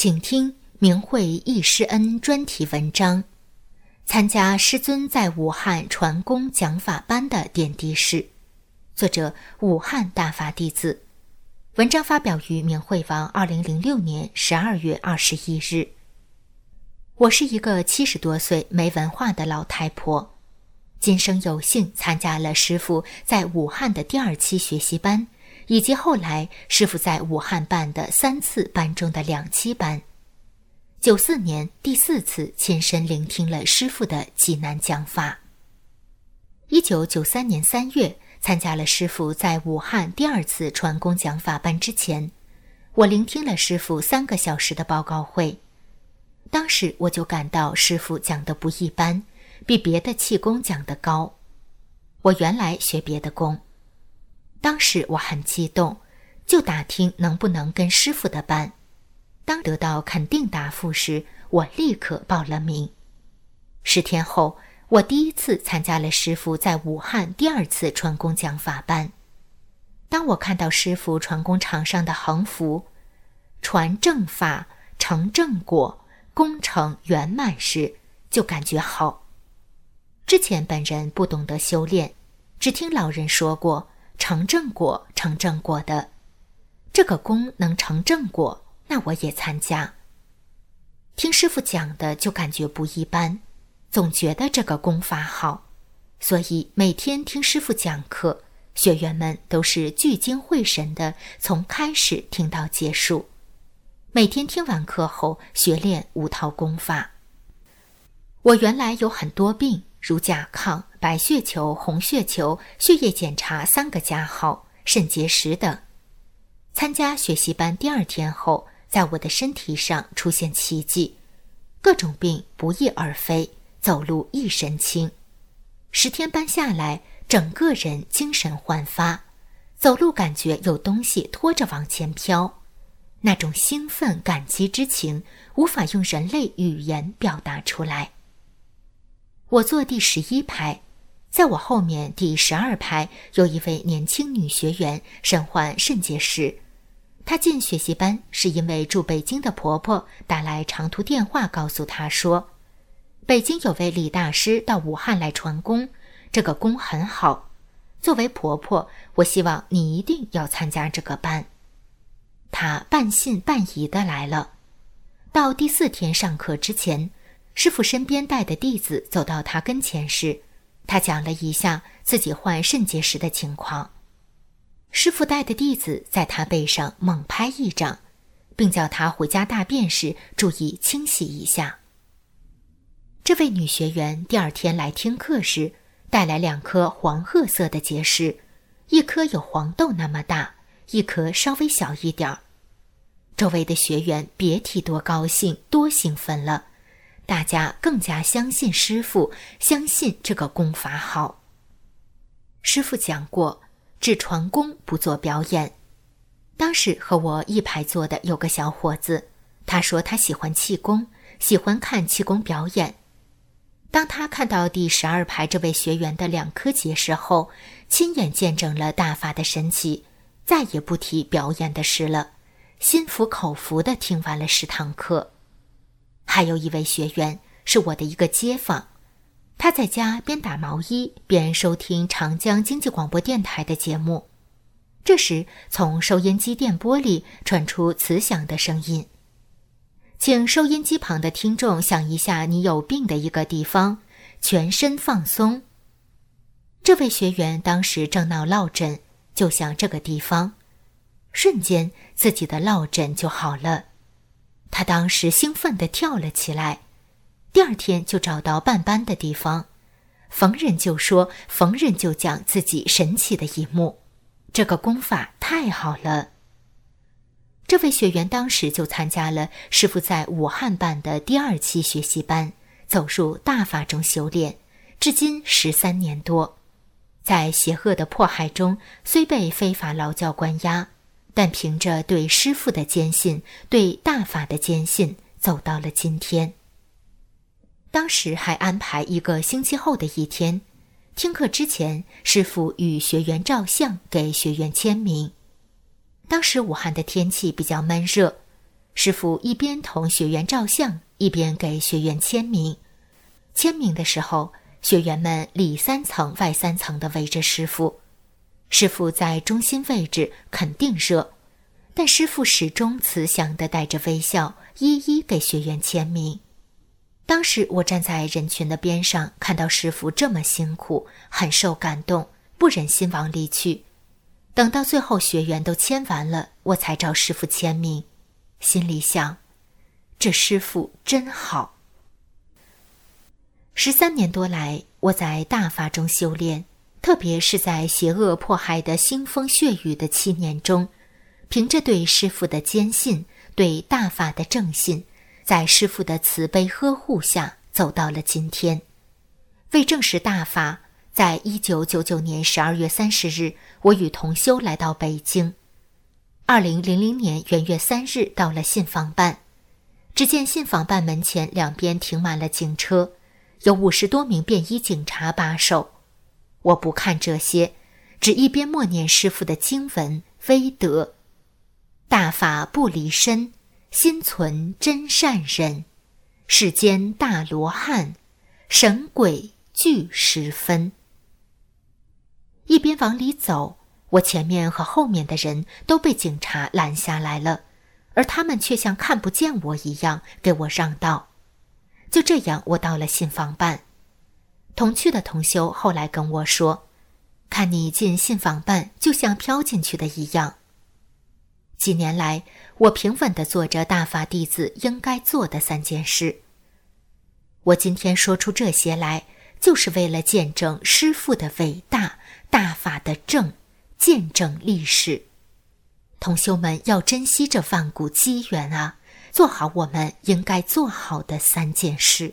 请听明慧忆师恩专题文章，参加师尊在武汉传功讲法班的点滴事，作者武汉大法弟子。文章发表于明慧网，二零零六年十二月二十一日。我是一个七十多岁没文化的老太婆，今生有幸参加了师傅在武汉的第二期学习班。以及后来师傅在武汉办的三次班中的两期班，九四年第四次亲身聆听了师傅的济南讲法。一九九三年三月参加了师傅在武汉第二次传功讲法班之前，我聆听了师傅三个小时的报告会，当时我就感到师傅讲的不一般，比别的气功讲的高。我原来学别的功。当时我很激动，就打听能不能跟师傅的班。当得到肯定答复时，我立刻报了名。十天后，我第一次参加了师傅在武汉第二次传功讲法班。当我看到师傅传功场上的横幅“传正法，成正果，功成圆满”时，就感觉好。之前本人不懂得修炼，只听老人说过。成正果，成正果的，这个功能成正果，那我也参加。听师傅讲的就感觉不一般，总觉得这个功法好，所以每天听师傅讲课，学员们都是聚精会神的，从开始听到结束。每天听完课后，学练五套功法。我原来有很多病。如甲亢、白血球、红血球、血液检查三个加号、肾结石等。参加学习班第二天后，在我的身体上出现奇迹，各种病不翼而飞，走路一身轻。十天班下来，整个人精神焕发，走路感觉有东西拖着往前飘，那种兴奋、感激之情，无法用人类语言表达出来。我坐第十一排，在我后面第十二排有一位年轻女学员，身患肾结石。她进学习班是因为住北京的婆婆打来长途电话，告诉她说，北京有位李大师到武汉来传功，这个功很好。作为婆婆，我希望你一定要参加这个班。她半信半疑的来了。到第四天上课之前。师傅身边带的弟子走到她跟前时，他讲了一下自己患肾结石的情况。师傅带的弟子在他背上猛拍一掌，并叫他回家大便时注意清洗一下。这位女学员第二天来听课时，带来两颗黄褐色的结石，一颗有黄豆那么大，一颗稍微小一点儿。周围的学员别提多高兴、多兴奋了。大家更加相信师傅，相信这个功法好。师傅讲过，只传功不做表演。当时和我一排坐的有个小伙子，他说他喜欢气功，喜欢看气功表演。当他看到第十二排这位学员的两颗结石后，亲眼见证了大法的神奇，再也不提表演的事了，心服口服的听完了十堂课。还有一位学员是我的一个街坊，他在家边打毛衣边收听长江经济广播电台的节目。这时，从收音机电波里传出慈祥的声音：“请收音机旁的听众想一下你有病的一个地方，全身放松。”这位学员当时正闹落枕，就想这个地方，瞬间自己的落枕就好了。他当时兴奋地跳了起来，第二天就找到办班的地方，逢人就说，逢人就讲自己神奇的一幕。这个功法太好了。这位学员当时就参加了师傅在武汉办的第二期学习班，走入大法中修炼，至今十三年多。在邪恶的迫害中，虽被非法劳教关押，但凭着对师傅的坚信、对大法的坚信，走到了今天。当时还安排一个星期后的一天，听课之前，师傅与学员照相，给学员签名。当时武汉的天气比较闷热，师傅一边同学员照相，一边给学员签名。签名的时候，学员们里三层外三层的围着师傅，师傅在中心位置，肯定热，但师傅始终慈祥的带着微笑，一一给学员签名。当时我站在人群的边上，看到师傅这么辛苦，很受感动，不忍心往里去。等到最后学员都签完了，我才找师傅签名，心里想：这师傅真好。十三年多来，我在大法中修炼，特别是在邪恶迫害的腥风血雨的七年中，凭着对师傅的坚信，对大法的正信，在师傅的慈悲呵护下，走到了今天。为证实大法。在一九九九年十二月三十日，我与同修来到北京。二零零零年元月三日，到了信访办，只见信访办门前两边停满了警车，有五十多名便衣警察把守。我不看这些，只一边默念师傅的经文威德：“大法不离身，心存真善人，世间大罗汉，神鬼俱时分。”一边往里走，我前面和后面的人都被警察拦下来了，而他们却像看不见我一样给我让道。就这样，我到了信访办。同去的同修后来跟我说：“看你进信访办，就像飘进去的一样。”几年来，我平稳地做着大法弟子应该做的三件事。我今天说出这些来，就是为了见证师父的伟大。大法的正，见证历史，同修们要珍惜这万古机缘啊！做好我们应该做好的三件事。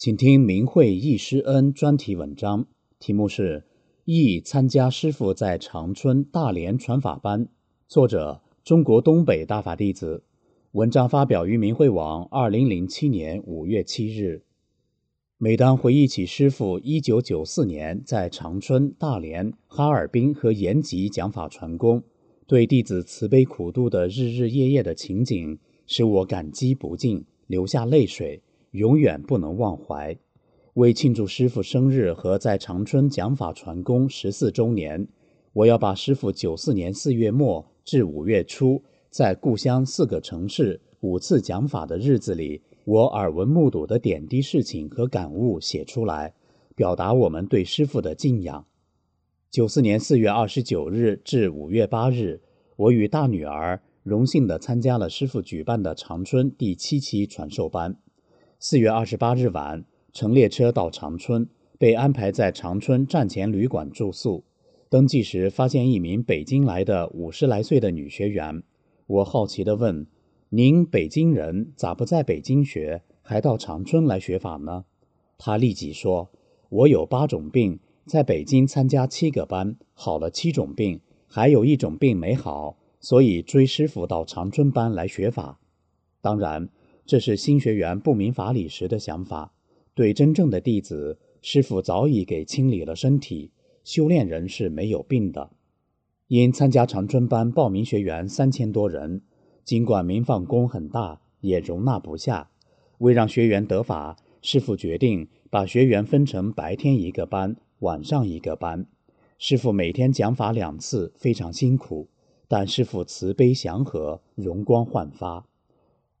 请听明慧易师恩专题文章，题目是《易参加师傅在长春大连传法班》，作者中国东北大法弟子。文章发表于明慧网，二零零七年五月七日。每当回忆起师傅一九九四年在长春、大连、哈尔滨和延吉讲法传功，对弟子慈悲苦度的日日夜夜的情景，使我感激不尽，流下泪水。永远不能忘怀。为庆祝师傅生日和在长春讲法传功十四周年，我要把师傅九四年四月末至五月初在故乡四个城市五次讲法的日子里，我耳闻目睹的点滴事情和感悟写出来，表达我们对师傅的敬仰。九四年四月二十九日至五月八日，我与大女儿荣幸地参加了师傅举办的长春第七期传授班。四月二十八日晚，乘列车到长春，被安排在长春站前旅馆住宿。登记时发现一名北京来的五十来岁的女学员。我好奇地问：“您北京人，咋不在北京学，还到长春来学法呢？”她立即说：“我有八种病，在北京参加七个班，好了七种病，还有一种病没好，所以追师傅到长春班来学法。”当然。这是新学员不明法理时的想法。对真正的弟子，师傅早已给清理了身体。修炼人是没有病的。因参加长春班报名学员三千多人，尽管民放宫很大，也容纳不下。为让学员得法，师傅决定把学员分成白天一个班，晚上一个班。师傅每天讲法两次，非常辛苦。但师傅慈悲祥和，容光焕发。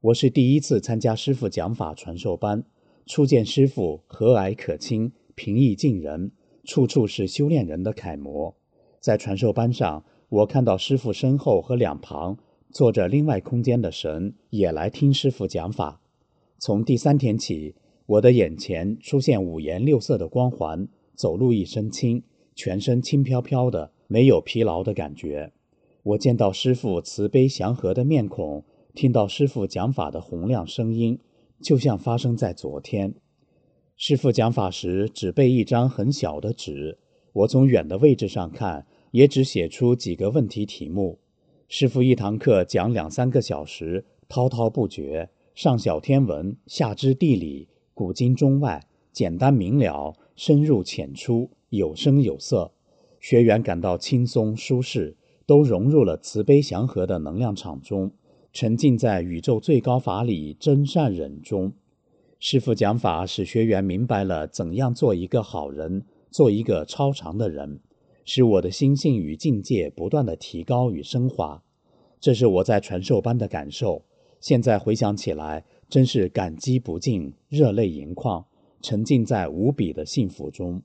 我是第一次参加师傅讲法传授班，初见师傅和蔼可亲、平易近人，处处是修炼人的楷模。在传授班上，我看到师傅身后和两旁坐着另外空间的神也来听师傅讲法。从第三天起，我的眼前出现五颜六色的光环，走路一身轻，全身轻飘飘的，没有疲劳的感觉。我见到师傅慈悲祥和的面孔。听到师傅讲法的洪亮声音，就像发生在昨天。师傅讲法时只背一张很小的纸，我从远的位置上看，也只写出几个问题题目。师傅一堂课讲两三个小时，滔滔不绝，上小天文，下知地理，古今中外，简单明了，深入浅出，有声有色，学员感到轻松舒适，都融入了慈悲祥和的能量场中。沉浸在宇宙最高法理真善忍中，师傅讲法使学员明白了怎样做一个好人，做一个超常的人，使我的心性与境界不断的提高与升华。这是我在传授班的感受。现在回想起来，真是感激不尽，热泪盈眶，沉浸在无比的幸福中。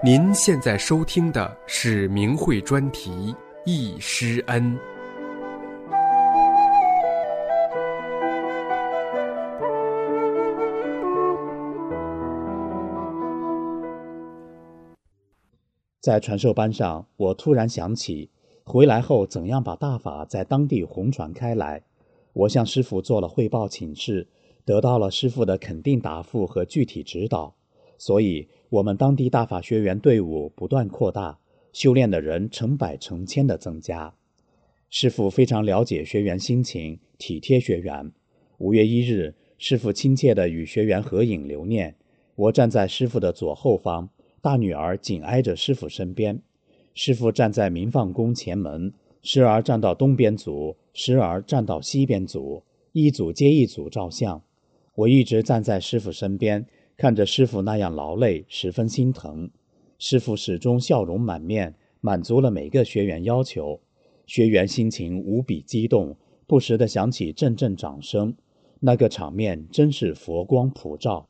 您现在收听的是明慧专题《易师恩》。在传授班上，我突然想起回来后怎样把大法在当地红传开来。我向师傅做了汇报请示，得到了师傅的肯定答复和具体指导，所以。我们当地大法学员队伍不断扩大，修炼的人成百成千的增加。师傅非常了解学员心情，体贴学员。五月一日，师傅亲切地与学员合影留念。我站在师傅的左后方，大女儿紧挨着师傅身边。师傅站在明放宫前门，时而站到东边组，时而站到西边组，一组接一组照相。我一直站在师傅身边。看着师傅那样劳累，十分心疼。师傅始终笑容满面，满足了每个学员要求。学员心情无比激动，不时地响起阵阵掌声。那个场面真是佛光普照。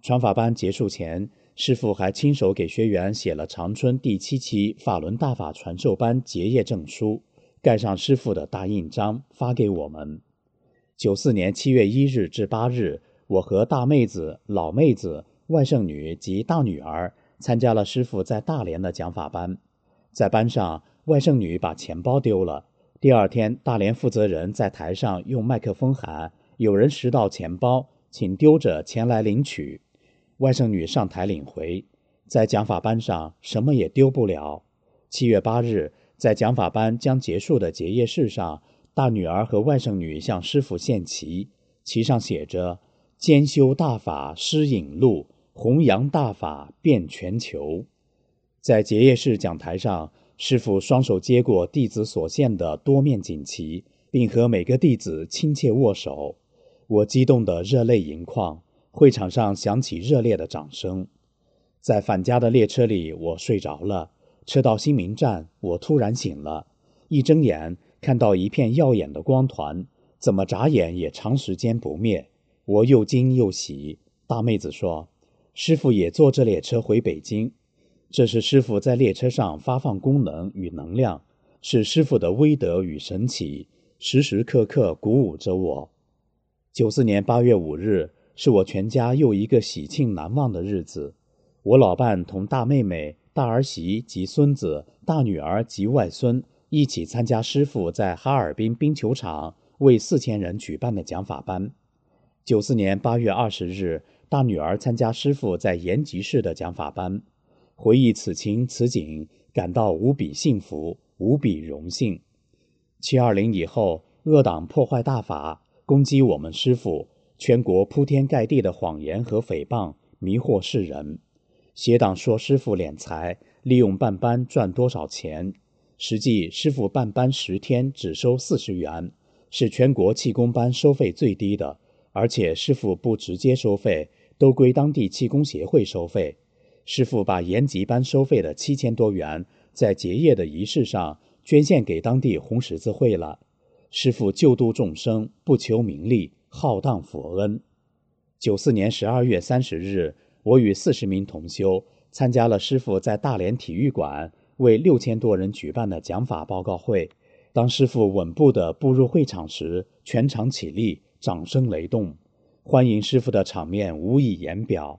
传法班结束前，师傅还亲手给学员写了长春第七期法轮大法传授班结业证书，盖上师傅的大印章，发给我们。九四年七月一日至八日。我和大妹子、老妹子、外甥女及大女儿参加了师傅在大连的讲法班。在班上，外甥女把钱包丢了。第二天，大连负责人在台上用麦克风喊：“有人拾到钱包，请丢着前来领取。”外甥女上台领回。在讲法班上，什么也丢不了。七月八日，在讲法班将结束的结业式上，大女儿和外甥女向师傅献旗，旗上写着。兼修大法施引路，弘扬大法遍全球。在结业式讲台上，师傅双手接过弟子所献的多面锦旗，并和每个弟子亲切握手。我激动得热泪盈眶，会场上响起热烈的掌声。在返家的列车里，我睡着了。车到新民站，我突然醒了，一睁眼看到一片耀眼的光团，怎么眨眼也长时间不灭。我又惊又喜。大妹子说：“师傅也坐这列车回北京。这是师傅在列车上发放功能与能量，是师傅的威德与神奇，时时刻刻鼓舞着我。”九四年八月五日是我全家又一个喜庆难忘的日子。我老伴同大妹妹、大儿媳及孙子、大女儿及外孙一起参加师傅在哈尔滨冰球场为四千人举办的讲法班。九四年八月二十日，大女儿参加师傅在延吉市的讲法班，回忆此情此景，感到无比幸福，无比荣幸。七二零以后，恶党破坏大法，攻击我们师傅，全国铺天盖地的谎言和诽谤，迷惑世人。邪党说师傅敛财，利用办班赚多少钱？实际师傅办班十天只收四十元，是全国气功班收费最低的。而且师傅不直接收费，都归当地气功协会收费。师傅把延吉班收费的七千多元，在结业的仪式上捐献给当地红十字会了。师傅救度众生，不求名利，浩荡佛恩。九四年十二月三十日，我与四十名同修参加了师傅在大连体育馆为六千多人举办的讲法报告会。当师傅稳步地步入会场时，全场起立，掌声雷动，欢迎师傅的场面无以言表。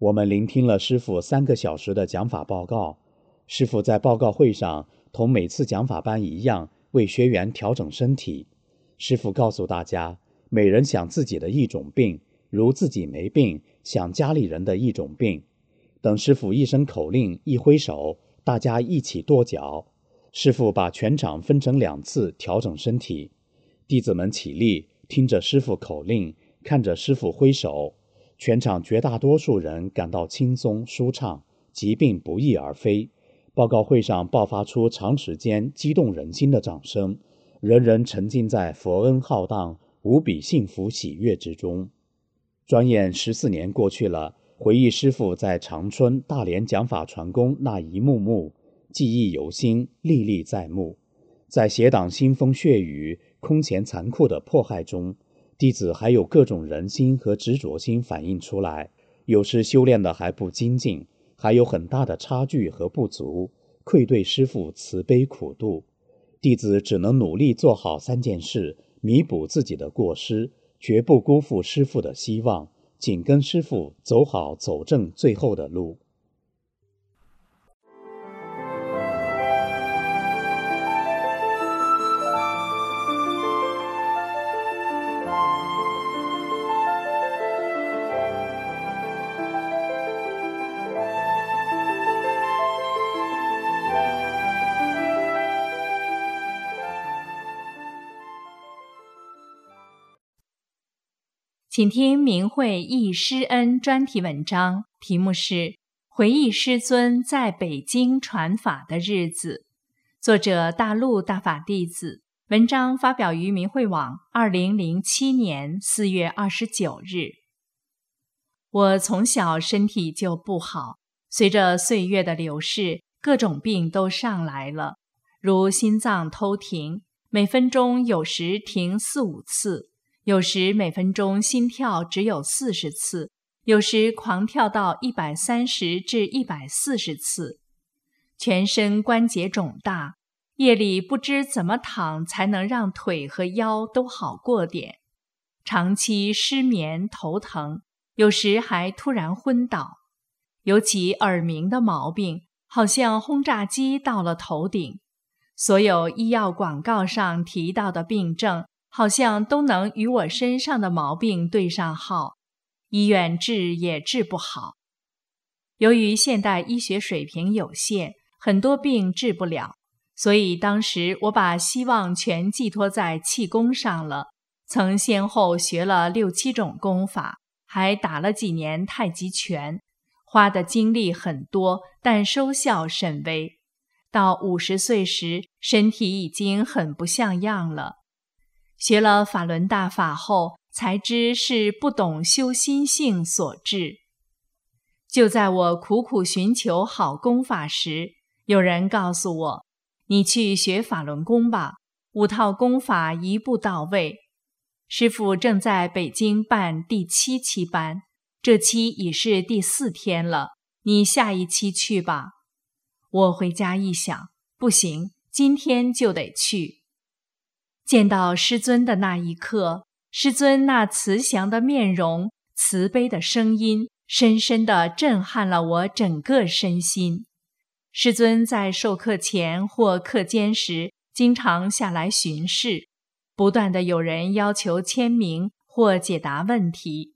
我们聆听了师傅三个小时的讲法报告。师傅在报告会上同每次讲法班一样，为学员调整身体。师傅告诉大家，每人想自己的一种病，如自己没病，想家里人的一种病。等师傅一声口令，一挥手，大家一起跺脚。师傅把全场分成两次调整身体，弟子们起立，听着师傅口令，看着师傅挥手，全场绝大多数人感到轻松舒畅，疾病不翼而飞。报告会上爆发出长时间激动人心的掌声，人人沉浸在佛恩浩荡、无比幸福喜悦之中。转眼十四年过去了，回忆师傅在长春、大连讲法传功那一幕幕。记忆犹新，历历在目。在邪党腥风血雨、空前残酷的迫害中，弟子还有各种人心和执着心反映出来。有时修炼的还不精进，还有很大的差距和不足，愧对师父慈悲苦度。弟子只能努力做好三件事，弥补自己的过失，绝不辜负师父的希望，紧跟师父走好走正最后的路。请听明慧忆师恩专题文章，题目是《回忆师尊在北京传法的日子》，作者大陆大法弟子。文章发表于明慧网，二零零七年四月二十九日。我从小身体就不好，随着岁月的流逝，各种病都上来了，如心脏偷停，每分钟有时停四五次。有时每分钟心跳只有四十次，有时狂跳到一百三十至一百四十次，全身关节肿大，夜里不知怎么躺才能让腿和腰都好过点，长期失眠头疼，有时还突然昏倒，尤其耳鸣的毛病，好像轰炸机到了头顶，所有医药广告上提到的病症。好像都能与我身上的毛病对上号，医院治也治不好。由于现代医学水平有限，很多病治不了，所以当时我把希望全寄托在气功上了。曾先后学了六七种功法，还打了几年太极拳，花的精力很多，但收效甚微。到五十岁时，身体已经很不像样了。学了法轮大法后，才知是不懂修心性所致。就在我苦苦寻求好功法时，有人告诉我：“你去学法轮功吧，五套功法一步到位。”师傅正在北京办第七期班，这期已是第四天了。你下一期去吧。我回家一想，不行，今天就得去。见到师尊的那一刻，师尊那慈祥的面容、慈悲的声音，深深地震撼了我整个身心。师尊在授课前或课间时，经常下来巡视，不断的有人要求签名或解答问题，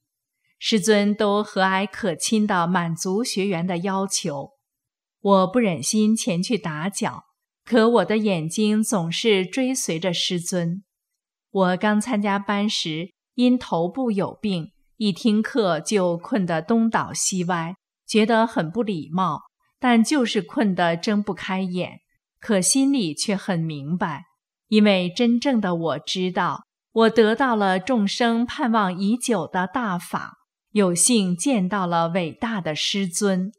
师尊都和蔼可亲地满足学员的要求。我不忍心前去打搅。可我的眼睛总是追随着师尊。我刚参加班时，因头部有病，一听课就困得东倒西歪，觉得很不礼貌。但就是困得睁不开眼，可心里却很明白，因为真正的我知道，我得到了众生盼望已久的大法，有幸见到了伟大的师尊。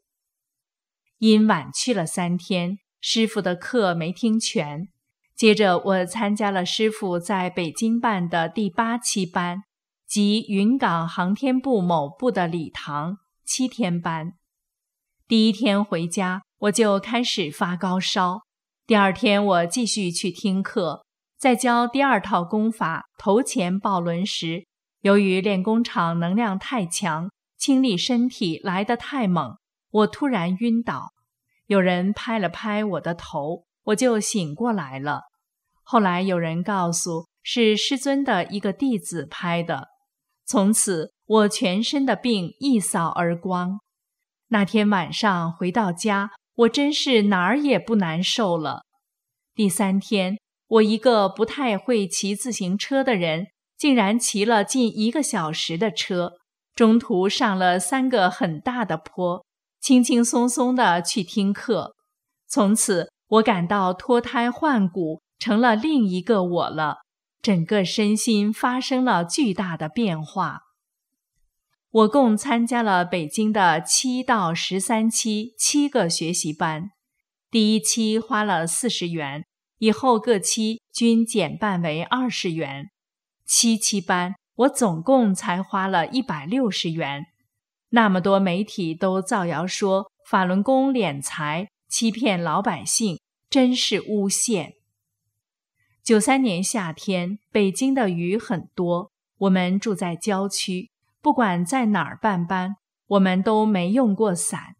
因晚去了三天，师傅的课没听全。接着，我参加了师傅在北京办的第八期班，即云港航天部某部的礼堂七天班。第一天回家，我就开始发高烧。第二天，我继续去听课。在教第二套功法头前抱轮时，由于练功场能量太强，清理身体来得太猛，我突然晕倒。有人拍了拍我的头，我就醒过来了。后来有人告诉是师尊的一个弟子拍的。从此我全身的病一扫而光。那天晚上回到家，我真是哪儿也不难受了。第三天。我一个不太会骑自行车的人，竟然骑了近一个小时的车，中途上了三个很大的坡，轻轻松松的去听课。从此，我感到脱胎换骨，成了另一个我了，整个身心发生了巨大的变化。我共参加了北京的七到十三期七个学习班，第一期花了四十元。以后各期均减半为二十元，七期班我总共才花了一百六十元。那么多媒体都造谣说法轮功敛财、欺骗老百姓，真是诬陷。九三年夏天，北京的雨很多，我们住在郊区，不管在哪儿办班，我们都没用过伞，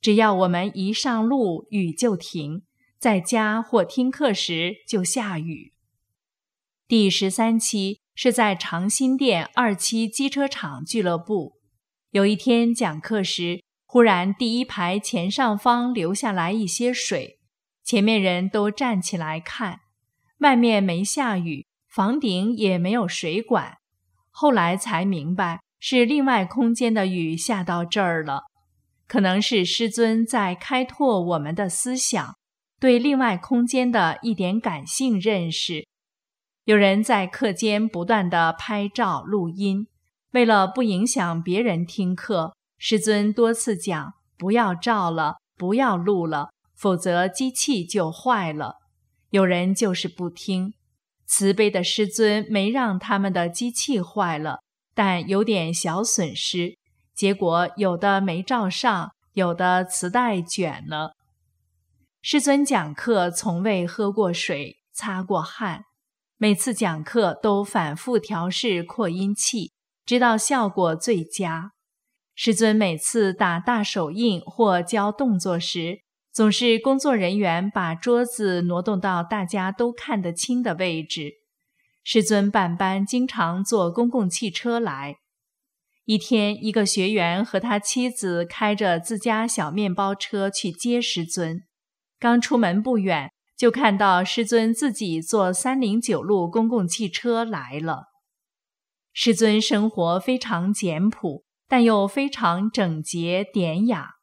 只要我们一上路，雨就停。在家或听课时就下雨。第十三期是在长辛店二期机车厂俱乐部。有一天讲课时，忽然第一排前上方流下来一些水，前面人都站起来看。外面没下雨，房顶也没有水管。后来才明白是另外空间的雨下到这儿了，可能是师尊在开拓我们的思想。对另外空间的一点感性认识，有人在课间不断的拍照录音，为了不影响别人听课，师尊多次讲不要照了，不要录了，否则机器就坏了。有人就是不听，慈悲的师尊没让他们的机器坏了，但有点小损失，结果有的没照上，有的磁带卷了。师尊讲课从未喝过水、擦过汗，每次讲课都反复调试扩音器，直到效果最佳。师尊每次打大手印或教动作时，总是工作人员把桌子挪动到大家都看得清的位置。师尊办班经常坐公共汽车来。一天，一个学员和他妻子开着自家小面包车去接师尊。刚出门不远，就看到师尊自己坐三零九路公共汽车来了。师尊生活非常简朴，但又非常整洁典雅。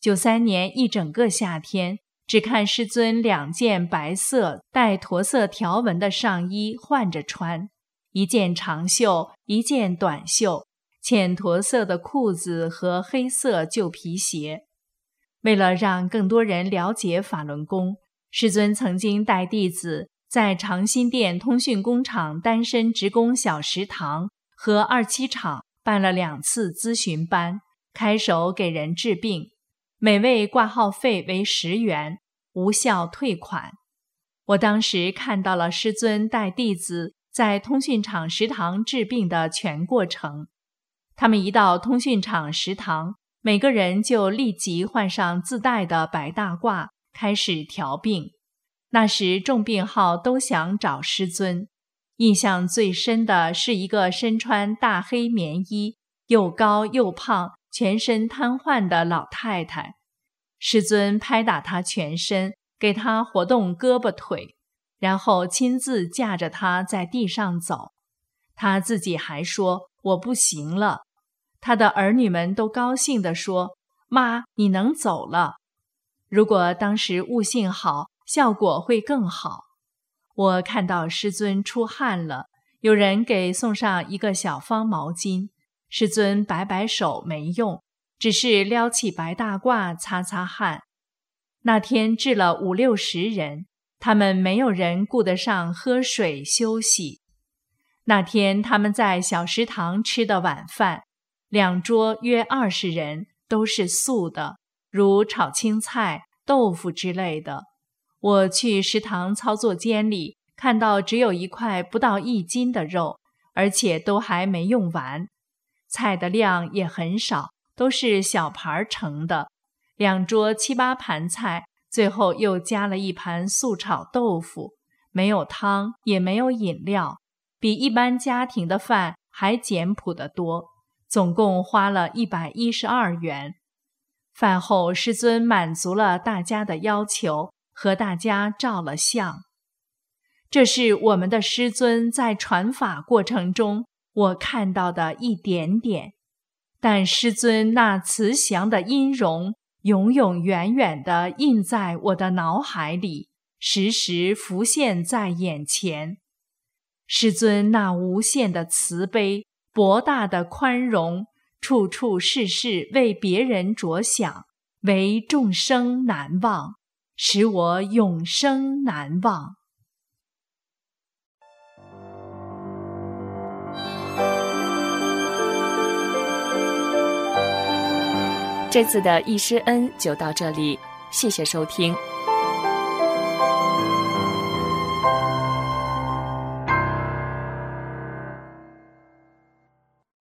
九三年一整个夏天，只看师尊两件白色带驼色条纹的上衣换着穿，一件长袖，一件短袖，浅驼色的裤子和黑色旧皮鞋。为了让更多人了解法轮功，师尊曾经带弟子在长辛店通讯工厂单身职工小食堂和二七厂办了两次咨询班，开手给人治病，每位挂号费为十元，无效退款。我当时看到了师尊带弟子在通讯厂食堂治病的全过程。他们一到通讯厂食堂。每个人就立即换上自带的白大褂，开始调病。那时重病号都想找师尊。印象最深的是一个身穿大黑棉衣、又高又胖、全身瘫痪的老太太。师尊拍打她全身，给她活动胳膊腿，然后亲自架着她在地上走。她自己还说：“我不行了。”他的儿女们都高兴地说：“妈，你能走了。如果当时悟性好，效果会更好。”我看到师尊出汗了，有人给送上一个小方毛巾，师尊摆摆手没用，只是撩起白大褂擦擦汗。那天治了五六十人，他们没有人顾得上喝水休息。那天他们在小食堂吃的晚饭，两桌约二十人，都是素的，如炒青菜、豆腐之类的。我去食堂操作间里。看到只有一块不到一斤的肉，而且都还没用完，菜的量也很少，都是小盘盛的，两桌七八盘菜，最后又加了一盘素炒豆腐，没有汤，也没有饮料，比一般家庭的饭还简朴得多。总共花了一百一十二元。饭后，师尊满足了大家的要求，和大家照了相。这是我们的师尊在传法过程中我看到的一点点，但师尊那慈祥的音容永永远远地印在我的脑海里，时时浮现在眼前。师尊那无限的慈悲、博大的宽容，处处事事为别人着想，为众生难忘，使我永生难忘。这次的易师恩就到这里，谢谢收听。